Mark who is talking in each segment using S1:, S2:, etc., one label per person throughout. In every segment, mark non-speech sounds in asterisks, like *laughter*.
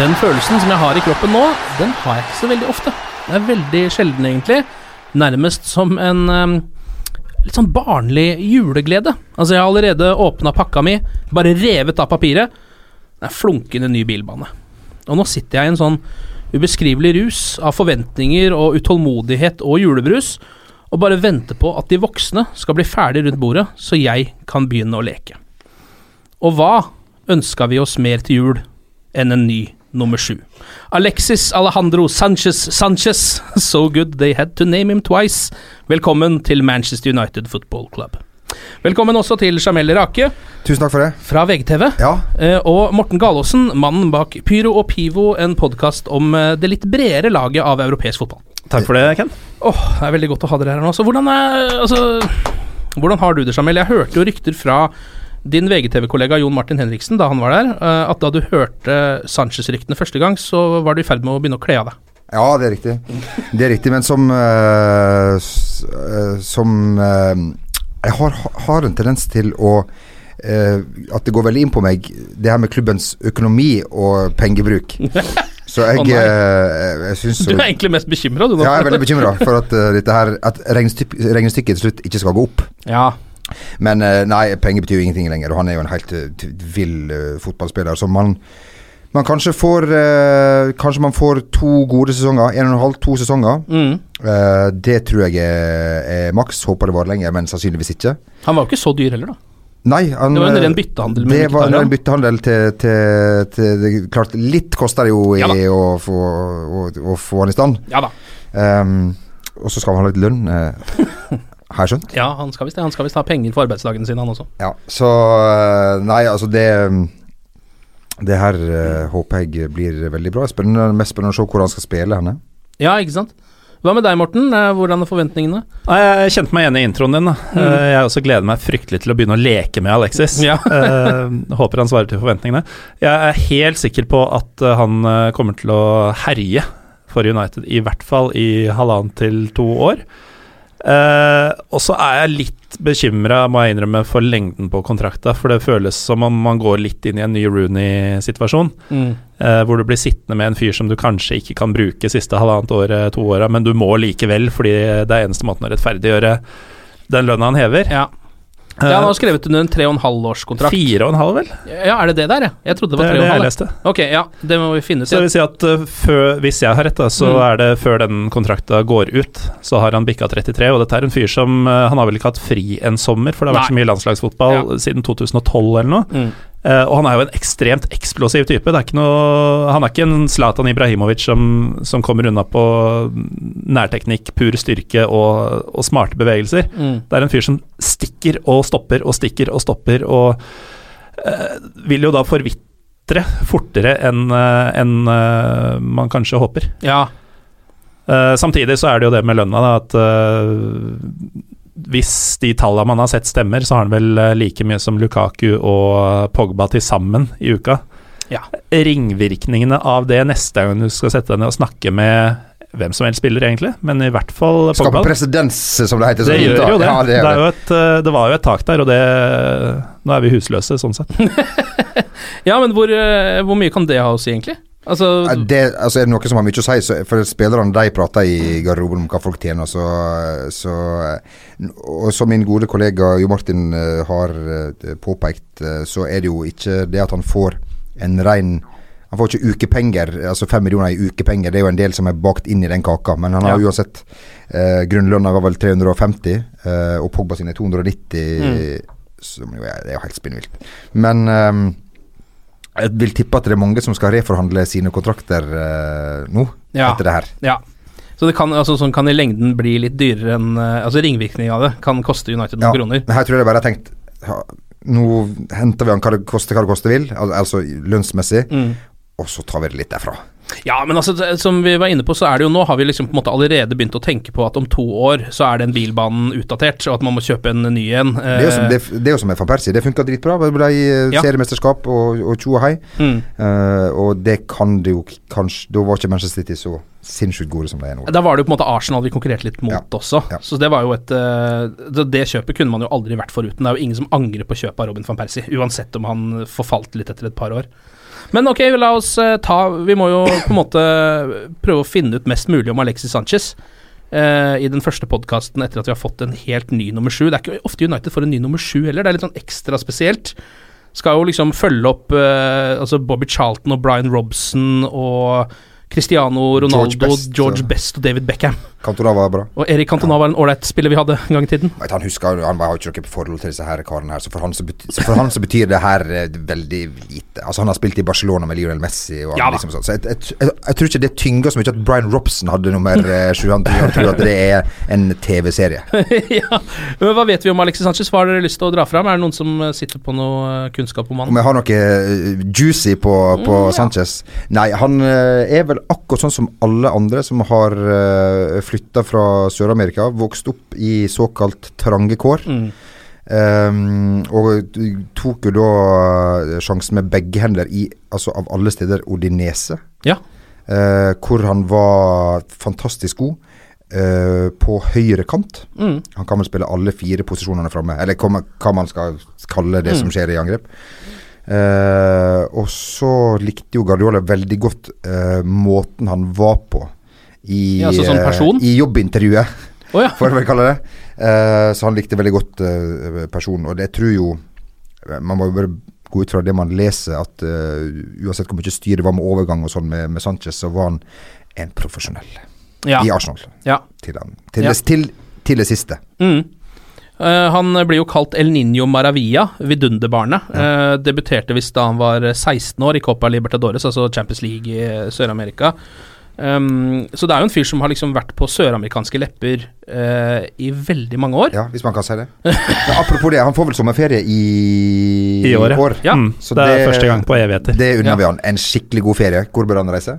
S1: Den følelsen som jeg har i kroppen nå, den har jeg ikke så veldig ofte. Det er veldig sjelden, egentlig. Nærmest som en um, litt sånn barnlig juleglede. Altså, jeg har allerede åpna pakka mi, bare revet av papiret. Det er flunkende ny bilbane. Og nå sitter jeg i en sånn ubeskrivelig rus av forventninger og utålmodighet og julebrus, og bare venter på at de voksne skal bli ferdig rundt bordet, så jeg kan begynne å leke. Og hva ønska vi oss mer til jul enn en ny nummer sju? Alexis Alejandro Sanchez Sanchez. *laughs* So good they had to name him twice. Velkommen til Manchester United Football Club. Velkommen også til Jamel Rake
S2: Tusen takk for det.
S1: fra VGTV.
S2: Ja,
S1: Eh, og Morten Galaasen, mannen bak Pyro og Pivo, en podkast om eh, det litt bredere laget av europeisk fotball.
S3: Takk for det, Ken.
S1: Åh, det er veldig godt å ha dere her nå. Så hvordan, er, altså, hvordan har du det, Jamel? Jeg hørte jo rykter fra din VGTV-kollega Jon Martin Henriksen da han var der, eh, at da du hørte Sanchez-ryktene første gang, så var du i ferd med å begynne å kle av deg.
S2: ja, det er riktig. Det er riktig, men som uh, Som uh, Jeg har, har en tendens til å uh, At det går veldig inn på meg, det her med klubbens økonomi og pengebruk. *laughs* Så jeg, oh, jeg syns
S1: Du er egentlig mest bekymra, du nå.
S2: Ja, jeg er veldig *laughs* bekymra for at dette her At regnestykket til slutt ikke skal gå opp.
S1: Ja.
S2: Men eh, nei, penger betyr jo ingenting lenger, og han er jo en helt eh, vill eh, fotballspiller. Så man, man kanskje får Kanskje man får to gode sesonger. En og en halv, to sesonger.
S1: Mm.
S2: Eh, det tror jeg er, er maks. Håper det varer lenger, men sannsynligvis ikke.
S1: Han var jo ikke så dyr heller, da.
S2: Nei, han,
S1: Det var en ren byttehandel
S2: Det var en ren byttehandel til, til, til det, Klart, litt koster det jo i
S1: Ja
S2: å, få, å, å få han i stand.
S1: Ja da.
S2: Um, og så skal han ha litt lønn, *laughs* har jeg skjønt.
S1: Ja, han skal visst det. Han skal visst ha penger for arbeidsdagene sine, han også.
S2: Ja, så eh, Nei, altså det Det her uh, håper jeg blir veldig bra. Spennende, mest spennende å se hvor han skal spille henne.
S1: Ja, ikke sant. Hva med deg, Morten? Eh, Hvordan er forventningene?
S3: Jeg kjente meg igjen i introen din. Da. Eh, Jeg også gleder meg fryktelig til å begynne å leke med Alexis.
S1: Ja. *laughs*
S3: Eh, håper han svarer til forventningene. Jeg er helt sikker på at eh, han eh, kommer til å herje for United, i hvert fall i halvannen til to år. Eh, og så er jeg litt bekymra, må jeg innrømme, for lengden på kontrakta. For det føles som om man går litt inn i en ny Rooney-situasjon.
S1: Mm.
S3: Uh, hvor du blir sittende med en fyr som du kanskje ikke kan bruke siste halvannet året, to åra, men du må likevel, fordi det er eneste måten å rettferdiggjøre den lønna han hever.
S1: Ja. Ja, han har skrevet under en tre og en halv års kontrakt.
S3: Fire og en halv, vel?
S1: Ja, er det det der, ja? Jeg trodde det
S3: Det
S1: var
S3: er
S1: tre og
S3: det
S1: en
S3: jeg
S1: halv.
S3: leste.
S1: Ok, ja, det må vi finne ut.
S3: Så det vil si at uh, før, hvis jeg har rett, da, så
S1: Mm.
S3: er det før den kontrakta går ut, så har han bikka 33. Og dette er en fyr som uh, Han har vel ikke hatt fri en sommer, for det har vært så mye landslagsfotball siden 2012 eller noe.
S1: Mm.
S3: Eh, og han er jo en ekstremt eksplosiv type. Det er noe, han er ikke en Zlatan Ibrahimovic som, som kommer unna på nærteknikk, pur styrke og, og smarte bevegelser.
S1: Mm.
S3: Det er en fyr som stikker og stopper og stikker og stopper, og uh, vil jo da forvitre fortere enn eh, enn, eh, man kanskje håper.
S1: Ja.
S3: Samtidig så er det jo det med lønna, da, at hvis de tallene man har sett stemmer, så har han vel eh, like mye som Lukaku og Pogba til sammen i uka.
S1: Ja.
S3: ringvirkningene av det neste gang du skal sette deg ned og snakke med hvem som helst spiller, egentlig, men i hvert fall Pogba.
S2: Skape presedens, som det heter.
S3: Det gjør jo det.
S2: Ja, det,
S3: det, er jo et, eh, det var jo et tak der, og det Nå er vi husløse, sånn sett. *laughs*
S1: Ja, men hvor, eh, hvor mye kan det ha å si, egentlig? Altså,
S2: det, altså er det noe som har mye å si, så, for spillerne de prater i garderoben om hva folk tjener. Så, så, og som min gode kollega Jo Martin eh, har eh, påpekt, eh, så er det jo ikke det at han får en rein Han får ikke ukepenger, altså fem millioner i ukepenger. Det er jo en del som er bakt inn i den kaka, men han har
S1: Ja.
S2: uansett eh, Grunnlønna var vel 350, eh, og Pogba sine 290. Som jo er, det er jo helt spinnvilt. Men ehm, jeg vil tippe at det er mange som skal reforhandle sine kontrakter eh, nå,
S1: Ja.
S2: etter det her.
S1: ja. Så det kan, altså, sånn kan i lengden bli litt dyrere enn eh, Altså ringvirkningen av det kan koste United noen
S2: Ja,
S1: kroner.
S2: Her tror jeg bare jeg har tenkt Nå henter vi han hva det koster, hva det koster vil, al altså lønnsmessig,
S1: Mm.
S2: og så tar vi det litt derfra.
S1: Ja, men altså, som vi var inne på, så er det jo nå har vi liksom på en måte allerede begynt å tenke på at om to år så er den bilbanen utdatert, og at man må kjøpe en ny en.
S2: Det er jo som,
S1: Eh,
S2: det, det er som med van Persie. Det funka dritbra. Det ble eh,
S1: Ja.
S2: seriemesterskap og, og tjo og hei.
S1: mm.
S2: Uh, og det kan det jo kanskje Da var ikke Manchester City så sinnssykt gode som de er nå.
S1: Da var det jo på en måte Arsenal vi konkurrerte litt mot
S2: Ja.
S1: også.
S2: Ja.
S1: Så det var jo et det, det kjøpet kunne man jo aldri vært foruten. Det er jo ingen som angrer på kjøpet av Robin van Persie, uansett om han forfalt litt etter et par år. Men ok, la oss eh, ta Vi må jo på en måte prøve å finne ut mest mulig om Alexis Sanchez. Uh, I den første podkasten etter at vi har fått en helt ny nummer sju. Det er ikke ofte United får en ny nummer sju heller, det er litt sånn ekstra spesielt. Skal jo liksom følge opp uh, altså Bobby Charlton og Brian Robson og Cristiano Ronaldo,
S2: George
S1: George
S2: Best,
S1: Best, og David Beckham.
S2: Cantona var bra.
S1: Og Erik Cantona var en ålreit spiller vi hadde en gang i tiden.
S2: Vet, han husker Han har ikke noe forhold til disse her karene her, så for han så betyr, for han så betyr det her eh, veldig lite. Altså Han har spilt i Barcelona med Lionel Messi og
S1: Ja da.
S2: liksom sånn. Så jeg, jeg, jeg, jeg tror ikke det tynger så mye at Brian Robson hadde nummer eh, sju. Han, han tror at det er en TV-serie. *laughs*
S1: ja. Men hva vet vi om Alexis Sanchez? Hva har dere lyst til å dra fram? Er det noen som eh, sitter på noe eh, kunnskap om
S2: Om jeg har noe eh, juicy på, på Sanchez Nei, han eh, er vel akkurat sånn som alle andre som har flytta fra Sør-Amerika. vokste opp i såkalt trange kår.
S1: Mm.
S2: Um, og tok jo da eh, sjansen med begge hender i, altså av alle steder, Odinese.
S1: Ja.
S2: Uh, hvor han var fantastisk god Uh, på høyre kant.
S1: Mm.
S2: Han kan vel spille alle fire posisjonene framme, eller hva man, skal kalle det
S1: Mm.
S2: som skjer i angrep. Uh, og så likte jo Guardiola veldig godt måten han var på i,
S1: Ja, så som
S2: eh, i jobbintervjuet,
S1: oh, ja. *laughs*
S2: får jeg vel kalle det. Uh, så han likte veldig godt uh, personen, og det tror jo Man må jo bare gå ut fra det man leser, at uh, uansett hvor mye styr det var med overgang og sånn med, med Sanchez, så var han en profesjonell
S1: ja.
S2: i Arsenal.
S1: ja.
S2: Til, han, til, det, til, til det siste.
S1: Mm. Han blir jo kalt El Niño Maravilla, vidunderbarnet. Debuterte visst da han var 16 år i Copa Libertadores, altså Champions League i Sør-Amerika. Um, så det er jo en fyr som har liksom vært på søramerikanske lepper uh, i veldig mange år.
S2: Ja, hvis man kan si det. Men apropos det, han får vel sommerferie i,
S3: I år, ja. Mm,
S2: Så
S3: det er
S2: det-
S3: første gang på evigheter.
S2: Det unner
S1: Ja.
S2: vi han. En skikkelig god ferie. Hvor bør han reise?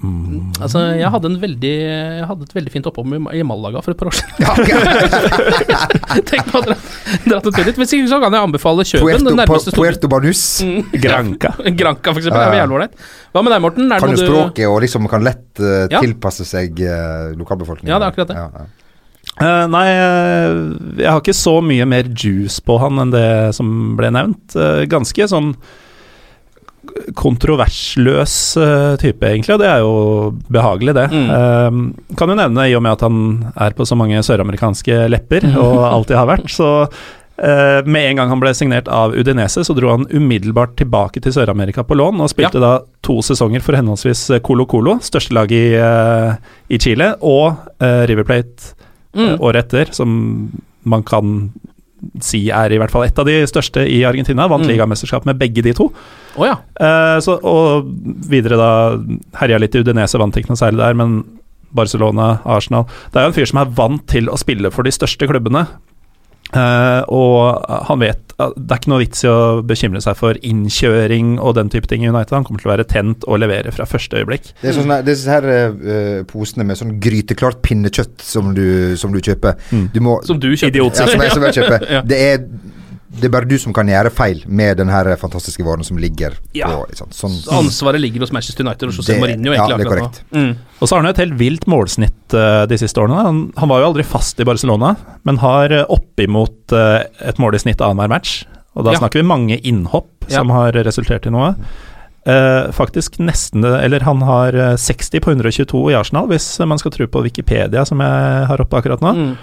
S1: Altså, jeg hadde, en veldig, jeg hadde et veldig fint opphold i, i Malaga for et par år siden.
S2: Ja, okay. *laughs*
S1: Tenk på å dra, dra til Turit. Hvis ikke så kan jeg anbefale Kjøben,
S2: Puerto. Puerto Banus. *laughs*
S3: Granca.
S1: Granca, for eksempel.
S2: Ja,
S1: er
S2: ja.
S1: jævlig ålreit. Hva med deg, Morten? Er
S2: Kan jo språket og liksom kan lett uh,
S1: Ja.
S2: tilpasse seg uh, lokalbefolkningen.
S1: Ja, det er akkurat det.
S2: Ja, ja.
S3: Eh, nei, jeg har ikke så mye mer juice på han enn det som ble nevnt. Uh, ganske sånn kontroversløs eh, type, egentlig, og det er jo behagelig, det.
S1: Mm.
S3: Uh, kan jo nevne, i og med at han er på så mange søramerikanske lepper, og alltid har vært, så uh, med en gang han ble signert av Udinese, så dro han umiddelbart tilbake til Sør-Amerika på lån, og spilte da to sesonger for henholdsvis Colo Colo, største lag i, uh, i Chile, og eh, River Plate
S1: Mm.
S3: eh, året etter, som man kan si er i hvert fall et av de største i Argentina. Vant
S1: Mm.
S3: ligamesterskap med begge de to.
S1: Å ja.
S3: Eh, så, og videre da herja litt i Udinese, vant ikke noe særlig der, men Barcelona, Arsenal Det er jo en fyr som er vant til å spille for de største klubbene. Eh, og han vet at det er ikke noe vits i å bekymre seg for innkjøring og den type ting i United. Han kommer til å være tent og levere fra første øyeblikk.
S2: Det er sånn her- disse her uh, posene med sånn gryteklart pinnekjøtt som du, som du kjøper.
S3: Mm.
S2: Du må
S1: Som du kjøper.
S3: Idiot.
S2: ja, som jeg, som jeg kjøper. *laughs*
S1: Ja.
S2: Det er det er bare du som kan gjøre feil med den her fantastiske våren som ligger
S1: Ja.
S2: på sant? Sånn,
S1: Så Ansvaret ligger hos Manchester United og José Mourinho.
S2: ja, det er korrekt.
S1: Mm.
S3: Og så har han jo et helt vilt målsnitt uh, de siste årene. Han, han var jo aldri fast i Barcelona, men har uh, oppimot uh, et mål i snitt annenhver match. Og da
S1: Ja.
S3: snakker vi mange innhopp som har resultert i noe. Uh, faktisk nesten Eller han har eh, 60 på 122 i Arsenal, hvis man skal tro på Wikipedia, som jeg har oppe akkurat nå.
S1: Mm.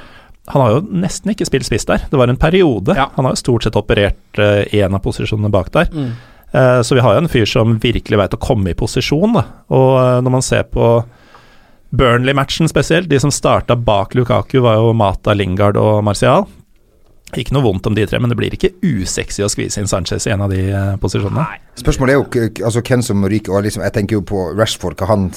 S3: Han har jo nesten ikke spilt spiss der. Det var en periode.
S1: Ja.
S3: Han har jo stort sett operert én av posisjonene bak der.
S1: Mm.
S3: Eh, Så vi har jo en fyr som virkelig veit å komme i posisjon, da. Og eh, når man ser på Burnley-matchen spesielt, de som starta bak Lukaku, var jo Mata, Lingard og Martial. Ikke noe vondt om de tre, men det blir ikke usexy å skvise inn Sanchez i en av de posisjonene. posisjonene.
S2: Spørsmålet er jo altså, hvem som ryker. Og liksom, jeg tenker jo på Rashford. Hva han,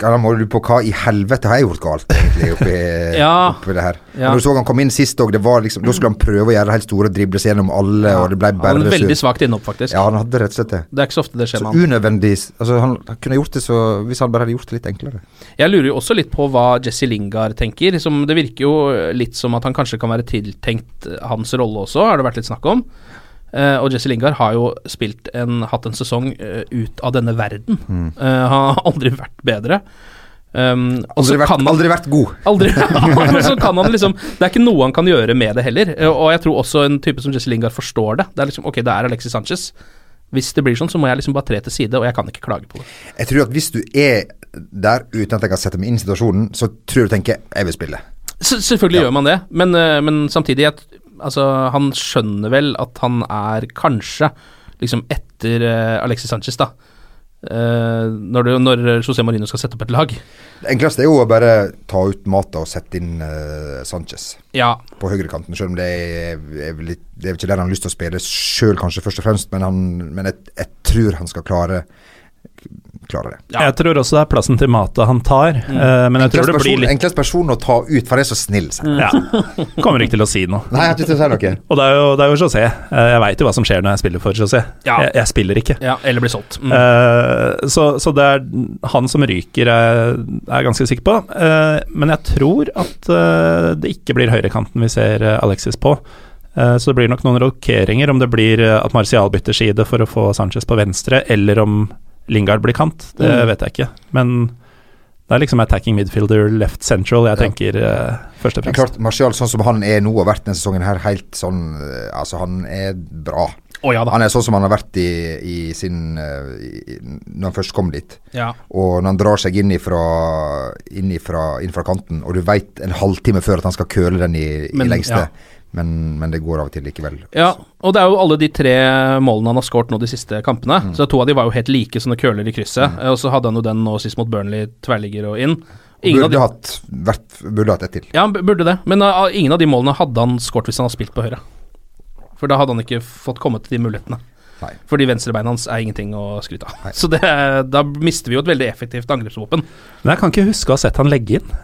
S2: han holder du på hva i helvete har jeg gjort galt, egentlig, oppi, *laughs*
S1: Ja.
S2: oppi det her.
S1: Ja.
S2: Når du så han kom inn sist òg, liksom, da skulle han prøve å gjøre det helt store, drible seg gjennom alle, og det ble
S1: Han
S2: bare
S1: er veldig svakt innhopp, faktisk.
S2: Ja, han hadde rett og slett det.
S1: Det er ikke så ofte det skjer
S2: Så
S1: med han.
S2: unødvendig altså, han, han kunne gjort det så hvis han bare hadde gjort det litt enklere.
S1: Jeg lurer jo også litt på hva Jesse Lingard tenker. Som det virker jo litt som at han kanskje kan være tiltenkt eh, hans rolle også, har det vært litt snakk om. Uh, og Jesse Lingard har jo spilt en, hatt en sesong uh, ut av denne verden.
S2: Mm.
S1: Uh, har *laughs* aldri vært bedre. Um,
S2: Aldri vært,
S1: han-
S2: aldri vært god. *laughs*
S1: Aldri. *laughs* Og så kan han liksom Det er ikke noe han kan gjøre med det heller. Og jeg tror også en type som Jesse Lingard forstår det. Det er liksom Ok, det er Alexis Sanchez. Hvis det blir sånn, så må jeg liksom bare tre til side, og jeg kan ikke klage på det.
S2: Jeg tror at hvis du er der uten at jeg kan sette meg inn i situasjonen, så tror du tenker jeg vil spille.
S1: S selvfølgelig gjør man det, men, men samtidig at, altså, Han skjønner vel at han er kanskje liksom etter eh, Alexis Sanchez, da. Eh, når, du, når José Marino skal sette opp et lag.
S2: Det enkleste er jo å bare ta ut Mata og sette inn eh, Sanchez
S1: Ja,
S2: på høyrekanten, selv om det er, er litt, det er ikke der han har lyst til å spille sjøl, kanskje, først og fremst, men, han, men jeg, jeg tror han skal klare klare det.
S1: Ja.
S3: Jeg tror også det er plassen til Mata han tar, mm. men jeg tror det blir litt
S2: enklest person å ta ut, for han er så snill. Mm.
S3: Ja. Kommer ikke til å si noe.
S2: Nei, jeg har ikke si noe.
S3: Og det er jo, det er jo José. Eh, Jeg veit jo hva som skjer når jeg spiller for José.
S1: Ja.
S3: Jeg, jeg spiller ikke.
S1: ja eller blir solgt. Mm.
S3: Eh, så, så det er han som ryker, er er jeg ganske sikker på. Eh, men jeg tror at eh, det ikke blir høyrekanten vi ser eh, Alexis på. Eh, så det blir nok noen rokeringer, om det blir eh, at Martial bytter side for å få Sanchez på venstre, eller om Lingard blir kant. Det
S1: Mm.
S3: vet jeg ikke. Men det er liksom attacking midfielder left central jeg
S2: Ja.
S3: tenker eh, først og
S2: Men
S3: fremst.
S2: klart, Martial sånn som han er nå og vært denne sesongen her, helt sånn eh, Altså, han er bra.
S1: Oh, ja da.
S2: Han er sånn som han har vært i, i sin eh, i, Når han først kom dit.
S1: Ja.
S2: Og når han drar seg inn ifra, inn ifra, inn fra kanten, og du veit en halvtime før at han skal køle den i,
S1: Men,
S2: i lengste,
S1: ja.
S2: Men, men det går av og til likevel.
S1: Ja, og det er jo alle de tre målene han har skåret nå de siste kampene.
S2: Mm.
S1: Så to av de var jo helt like sånne køler i krysset. Mm. Og så hadde han jo den nå sist mot Burnley, tverrligger og inn. Ingen
S2: Burde
S1: de,
S2: hatt, vært, burde hatt ett til.
S1: ja, han burde det. Men uh, ingen av de målene hadde han skåret hvis han hadde spilt på høyre. For da hadde han ikke fått kommet til de mulighetene.
S2: Nei.
S1: Fordi venstrebeinet hans er ingenting å skryte av. *laughs* Så det, da mister vi jo et veldig effektivt angrepsvåpen.
S3: Men jeg kan ikke huske å ha sett han legge inn.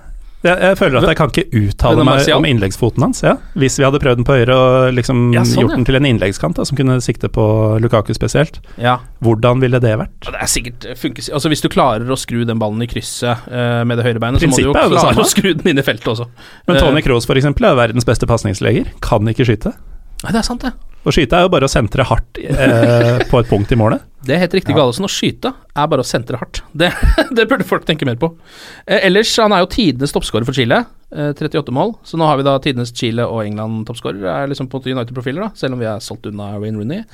S3: Jeg, jeg føler at jeg kan ikke uttale meg om innleggsfoten hans. Ja. Hvis vi hadde prøvd den på høyre og liksom
S1: Ja, sånn,
S3: gjort den til en innleggskant da, som kunne sikte på Lukaku spesielt,
S1: Ja,
S3: hvordan ville det vært?
S1: det er sikkert eh, funkes Altså Hvis du klarer å skru den ballen i krysset uh, med det høyre beinet, så må du jo
S3: Prinsippet
S1: klare å skru den inn i feltet også.
S3: Men Tony
S1: Eh,
S3: Kroos eksempel er verdens beste pasningsleger. Kan ikke skyte.
S1: Nei, det er sant, det.
S3: Å skyte er jo bare å sentre hardt eh, *laughs* på et punkt i målet.
S1: Det er helt riktig, Gallosen. Å skyte er bare å sentre hardt. Det, *laughs* det burde folk tenke mer på. Eh, ellers, han er jo tidenes toppskårer for Chile. Eh, 38 mål. Så nå har vi da tidenes Chile og England toppskårer. Er liksom på United-profiler, da, selv om vi er solgt unna Wayne Rooney.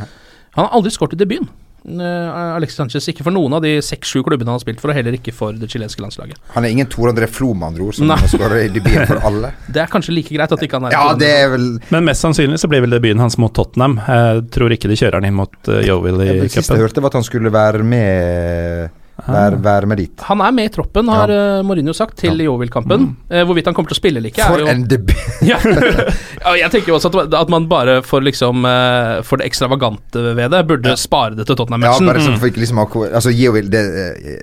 S1: Han har aldri skåret i debuten. Eh, Alexis Sanchez ikke for noen av de seks-sju klubbene han har spilt for, og heller ikke for det chilenske landslaget.
S2: Han er ingen Tor André Flo, med andre ord, som skårer i debuten for *laughs* alle.
S1: Det er kanskje like greit at ikke han er
S2: Ja, det er vel
S3: Men mest sannsynlig så blir vel debuten hans mot Tottenham. Jeg tror ikke de kjører han inn mot uh, Yeovil i
S2: Det siste jeg
S3: cupen.
S2: hørte, var at han skulle være med Være, vær, med dit.
S1: Han er med i troppen, har ja. Mourinho sagt, til Yeovil-kampen. Eh, hvorvidt han kommer til å spille eller ikke,
S2: For
S1: er jo
S2: en debut! *laughs*
S1: ja. ja, jeg tenker jo også at, at man bare for liksom eh, For det ekstravagante ved det, burde spare det til Tottenham-matchen.
S2: Ja, bare sånn for ikke liksom Altså, Yeovil det,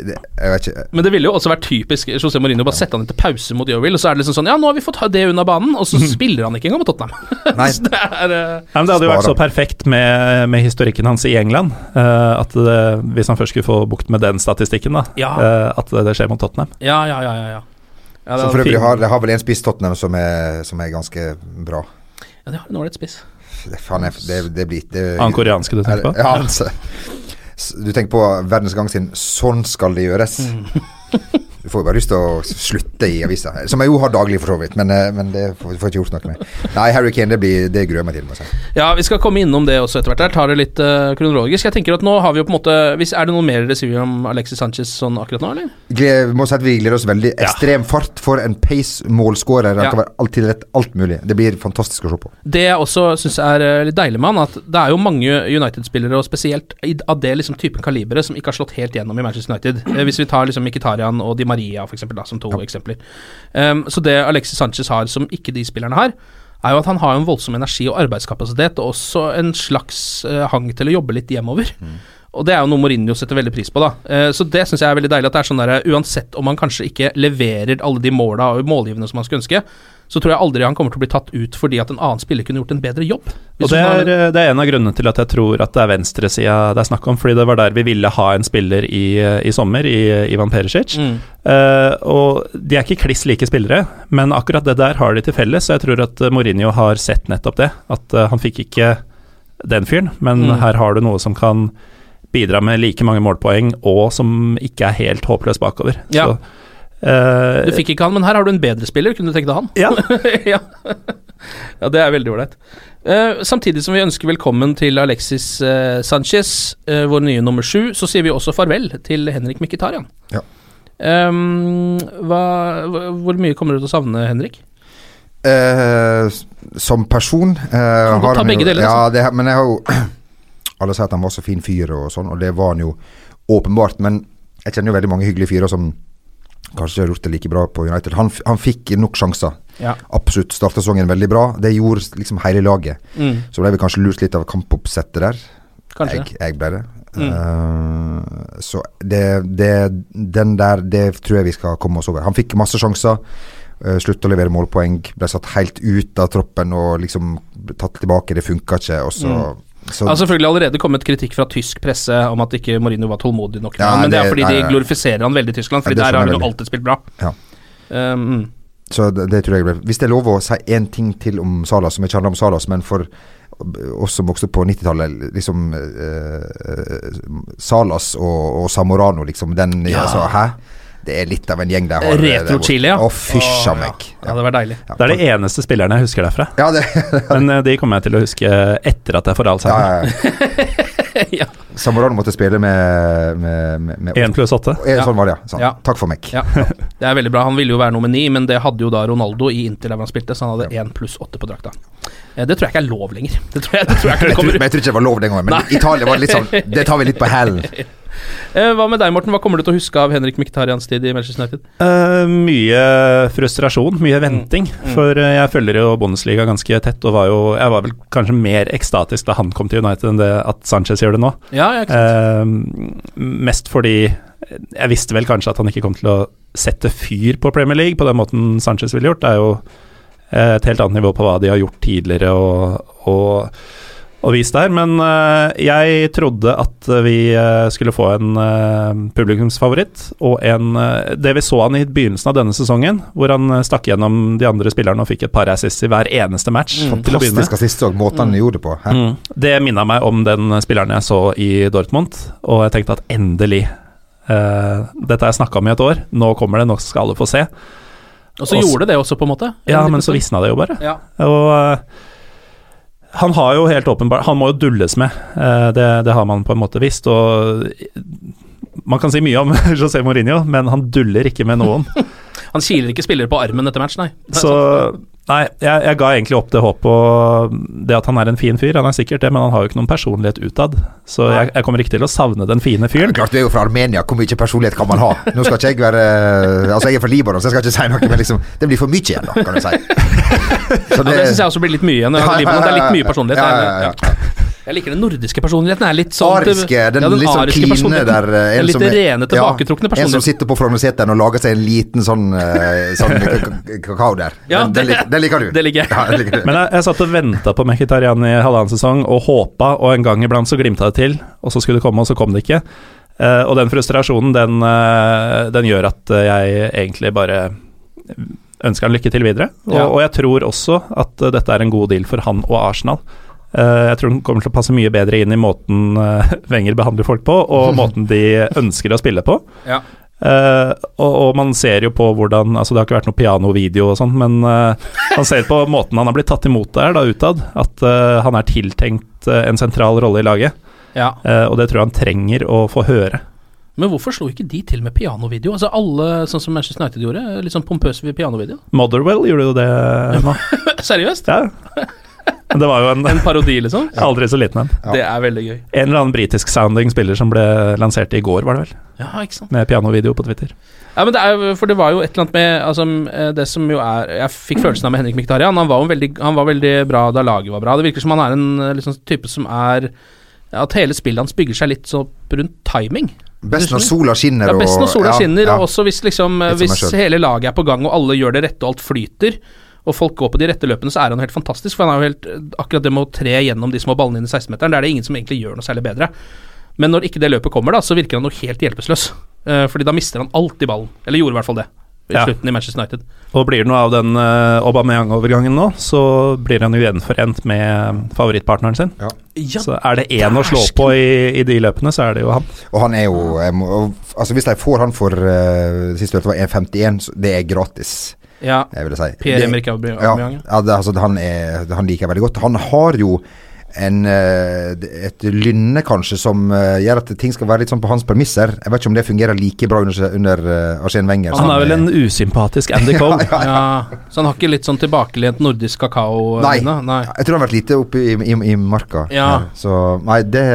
S2: det, Jeg vet ikke
S1: Men det ville jo også vært typisk José Mourinho bare sette han inn til pause mot Yeovil, og så er det liksom sånn Ja, nå har vi fått det unna banen, og så spiller han ikke engang mot Tottenham. *laughs*
S2: Nei.
S1: så det er uh,
S3: Ja, men det hadde jo vært så perfekt med, med historikken hans i England, uh, at det, hvis han først skulle få bukt med den statistikken, da,
S1: Ja.
S3: eh, at det, det skjer mot Tottenham.
S1: Ja, ja, ja. ja, ja. ja, det,
S2: Som for øvrig har, det har vel en spiss Tottenham som er, som er ganske bra.
S1: ja, det har en ålreit spiss.
S2: det, faen, det, det blir det,
S3: Han koreanske du tenker på?
S2: Ja, altså, du tenker på Verdens Gang sin 'Sånn skal det gjøres'.
S3: Mm. *laughs*
S2: Du får jo bare lyst til å slutte i avisa, som jeg jo har daglig for så vidt, men, eh, men det får får jeg ikke gjort noe med. Nei, Harry Kane, det, blir, det gruer jeg meg til. Jeg si.
S1: Ja, vi skal komme innom det også etter hvert. her Tar det litt uh, kronologisk. Jeg tenker at nå har vi jo på en måte hvis, Er det noe mer dere sier om Alexis Sanchez sånn akkurat nå, eller?
S2: Gled, må si at vi gleder oss veldig. Ekstrem fart for en pace-målskårer. Han
S1: Ja.
S2: kan være alltid rett, alt mulig. Det blir fantastisk å se på.
S1: Det jeg også syns er eh, litt deilig med han, at det er jo mange United-spillere, og spesielt av det liksom typen kaliberet, som ikke har slått helt gjennom i Manchester United. Hvis vi tar liksom Mkhitaryan og Di Maria, for eksempel, da, som to eksempler. Um, så det Alexis Sanchez har som ikke de spillerne har, er jo at han har en voldsom energi og arbeidskapasitet, og også en slags uh, hang til å jobbe litt hjemover. Og det er jo noe Mourinho setter veldig pris på, da. Eh, så det syns jeg er veldig deilig. At det er sånn der, uansett om han kanskje ikke leverer alle de måla og målgivende som han skulle ønske, så tror jeg aldri han kommer til å bli tatt ut fordi at en annen spiller kunne gjort en bedre jobb.
S3: Og det er, det er en av grunnene til at jeg tror at det er venstresida det er snakk om, fordi det var der vi ville ha en spiller i, i sommer, i Ivan Perisic.
S1: Mm.
S3: Uh, og de er ikke kliss like spillere, men akkurat det der har de til felles, så jeg tror at eh, Mourinho har sett nettopp det. At uh, han fikk ikke den fyren, men
S1: Mm.
S3: her har du noe som kan bidra med like mange målpoeng, og som ikke er helt håpløs bakover.
S1: Ja.
S3: Så, eh,
S1: Du fikk ikke han, men her har du en bedre spiller. Kunne du tenkt deg han?
S3: Ja. *laughs*
S1: ja. ja, det er veldig ålreit. Uh, samtidig som vi ønsker velkommen til Alexis uh, Sanchez, vår nye nummer sju, så sier vi også farvel til Henrik Mkhitaryan.
S2: Ja.
S1: Um, hva, hvor mye kommer du til å savne Henrik?
S2: Eh, som person eh,
S1: Kan godt ta begge deler,
S2: Ja, det, men jeg har jo Alle sier at han var så fin fyr og sånn, og det var han jo åpenbart. Men jeg kjenner jo veldig mange hyggelige fyrer som kanskje ikke har gjort det like bra på United. Han, han fikk nok sjanser.
S1: Ja.
S2: Absolutt. Starta sesongen veldig bra. Det gjorde liksom hele laget.
S1: Mm,
S2: Så ble vi kanskje lurt litt av kampoppsettet der.
S1: kanskje.
S2: Jeg, jeg ble det.
S1: Mm.
S2: Uh, så det, det, den der, det tror jeg vi skal komme oss over. Han fikk masse sjanser. Uh, Slutta å levere målpoeng. Ble satt helt ut av troppen og liksom tatt tilbake. Det funka ikke. Og så, så
S1: altså, selvfølgelig allerede kommet kritikk fra tysk presse om at ikke Mourinho var tålmodig nok,
S2: Ja,
S1: men det er fordi
S2: nei,
S1: de glorifiserer han veldig i Tyskland, Fordi der har han jo alltid spilt bra.
S2: Ja.
S1: Um,
S2: Så det, det tror jeg ble Hvis det er lov å si én ting til om Salas, som ikke handler om Salas, men for oss som vokste på 90-tallet, liksom eh, Salas og, og Samorano, liksom den
S1: Ja.
S2: altså, Hæ? Det er litt av en gjeng der. har-
S1: Retro-Chile, ja.
S2: Å, fysj a meg.
S1: ja, det var deilig.
S2: Ja.
S3: det er de eneste spillerne jeg husker derfra.
S2: Ja, det, *laughs*
S3: Men eh, de kommer jeg til å huske etter at jeg får
S2: ja,
S3: Alzheimer.
S2: ja, ja.
S1: ja. *laughs*
S2: Samorano måtte spille med, med, med, med
S3: Én pluss åtte.
S2: Eh, Sånn var det, ja. Sånn.
S1: Ja.
S2: Takk for meg.
S1: Ja, *laughs* det er veldig bra. Han ville jo være nummer ni, men det hadde jo da Ronaldo i Inter der han spilte, så han hadde én pluss åtte på drakta. Eh, Det tror jeg ikke er lov lenger. Det tror jeg, det tror jeg ikke det kommer
S2: men jeg tror ikke det var lov den gangen. Men
S1: Nei.
S2: Italia var litt sånn Det tar vi litt på hælen.
S1: Eh, Hva med deg, Morten? Hva kommer du til å huske av Henrik Miktarians tid i Manchester United?
S3: Uh, mye frustrasjon, mye venting. For eh, jeg følger jo Bundesliga ganske tett, og var jo Jeg var vel kanskje mer ekstatisk da han kom til United enn det at Sanchez gjør det nå.
S1: Ja.
S3: Eh, mest fordi jeg visste vel kanskje at han ikke kom til å sette fyr på Premier League på den måten Sanchez ville gjort. Det er jo et helt annet nivå på hva de har gjort tidligere og, og, og vist der. Men eh, jeg trodde at vi eh, skulle få en eh, publikumsfavoritt, og en Det vi så han i begynnelsen av denne sesongen, hvor han stakk gjennom de andre spillerne og fikk et par assists i hver eneste match. med.
S2: Fantastisk assist òg, måten han gjorde det på.
S3: Mm. Det minna meg om den spilleren jeg så i Dortmund, og jeg tenkte at endelig uh, Dette har jeg snakka om i et år, nå kommer det, nå skal alle få se.
S1: Og så gjorde det også, på en måte.
S3: Ja, men så visna det jo bare.
S1: Ja.
S3: Og han har jo helt åpenbart Han må jo dulles med, eh, det, det har man på en måte visst. Og man kan si mye om *laughs* José Mourinho, men han duller ikke med noen.
S1: Han kiler ikke spillere på armen etter match, nei.
S3: Så Nei, jeg, jeg ga egentlig opp det håpet og det at han er en fin fyr. Han er sikkert det, men han har jo ikke noen personlighet utad. Så jeg, jeg kommer ikke til å savne den fine fyren.
S2: Klart Du er jo fra Armenia, hvor mye personlighet kan man ha? Nå skal ikke jeg være Altså Jeg er fra Libanon, så jeg skal ikke si noe, men liksom det blir for mye igjen, da, kan du si. Så *laughs*
S1: Ja, det syns jeg også blir litt mye igjen.
S2: Ja, ja, ja,
S1: Det er litt mye personlighet.
S2: ja, Ja, ja,
S1: ja. Jeg liker den nordiske personligheten. Er litt sånn
S2: Ariske, den,
S1: ja,
S2: litt sånn
S1: ariske
S2: kline der En
S1: Den litt
S2: som er-
S1: rene, tilbaketrukne
S2: En som sitter på Frognerseteren og lager seg en liten sånn, eh, sånn *laughs* kakao der.
S1: Ja,
S2: den, den,
S1: det-
S2: lik- den liker du? *laughs*
S1: det liker jeg.
S2: Ja, den liker du.
S3: Men jeg, jeg satt og venta på Mkhitarian i halvannen sesong og håpa, og en gang iblant så glimta det til, og så skulle det komme, og så kom det ikke. Uh, og den frustrasjonen, den, uh, den gjør at eh, jeg egentlig bare ønsker han lykke til videre. Og,
S1: Ja.
S3: og jeg tror også at eh, dette er en god deal for han og Arsenal. Eh, jeg tror den kommer til å passe mye bedre inn i måten eh, *laughs* Wenger behandler folk på, og *laughs* måten de ønsker å spille på.
S1: Ja.
S3: Uh, og, og man ser jo på hvordan Altså Det har ikke vært noe pianovideo og sånn, men uh, man ser på *laughs* måten han har blitt tatt imot der, da utad, at uh, han er tiltenkt en sentral rolle i laget.
S1: ja.
S3: Eh, og det tror jeg han trenger å få høre.
S1: Men hvorfor slo ikke de til med pianovideo? Altså alle, sånn som Manchester United gjorde, litt sånn pompøs pianovideo.
S3: Motherwell gjorde jo det nå.
S1: Seriøst?
S3: Ja. Men det var jo en
S1: En parodi, liksom? *laughs*
S3: aldri så liten en.
S1: Det er veldig gøy.
S3: En eller annen britisk-sounding spiller som ble lansert i går, var det vel?
S1: Ja, ikke sant.
S3: Med pianovideo på Twitter.
S1: Ja, men det er, for det var jo et eller annet med altså, eh, Det som jo er Jeg fikk følelsen av med Henrik Miktarian. Han var veldig, han var veldig bra da laget var bra. Det virker som han er en liksom, type som er At hele spillet hans bygger seg litt så rundt timing.
S2: Best når sola skinner
S1: Ja, best når sola
S2: ja,
S1: skinner,
S2: ja.
S1: og også hvis liksom Hvis hele laget er på gang, og alle gjør det rette, og alt flyter, og folk går på de rette løpene, så er han helt fantastisk. For han er jo helt Akkurat det med å tre gjennom de små ballene inn i 16-meteren, det er det ingen som egentlig gjør noe særlig bedre. Men når ikke det løpet kommer, da, så virker han jo helt hjelpeløs. Uh, fordi da mister han alltid ballen. Eller gjorde i hvert fall det. I
S3: Ja.
S1: slutten i Manchester United.
S3: Og blir det noe av den uh, Aubameyang-overgangen nå, så blir han jo gjenforent med favorittpartneren sin.
S2: Ja.
S3: Så er det én å slå på i, i de løpene, så er det jo han.
S2: Og han er jo jeg må, og, Altså Hvis de får han for uh, Sist hørte var 1,51, så det er gratis.
S1: Ja.
S2: Jeg vil si.
S1: Pierre-Emerick Aubameyang,
S2: Ja, ja det, altså, han, er, han liker jeg veldig godt. Han har jo en, eh, et lynne, kanskje, som eh, gjør at ting skal være litt sånn på hans premisser. Jeg vet ikke om det fungerer like bra under, under uh, Arsène Wenger.
S3: Han er vel en
S2: eh,
S3: usympatisk Andy *laughs* Cole.
S1: ja. Så han har ikke litt sånn tilbakelent nordisk kakao?
S2: Nei.
S1: Nei.
S2: Jeg tror han har vært lite oppe i, i, i marka.
S1: Ja.
S2: Så nei, det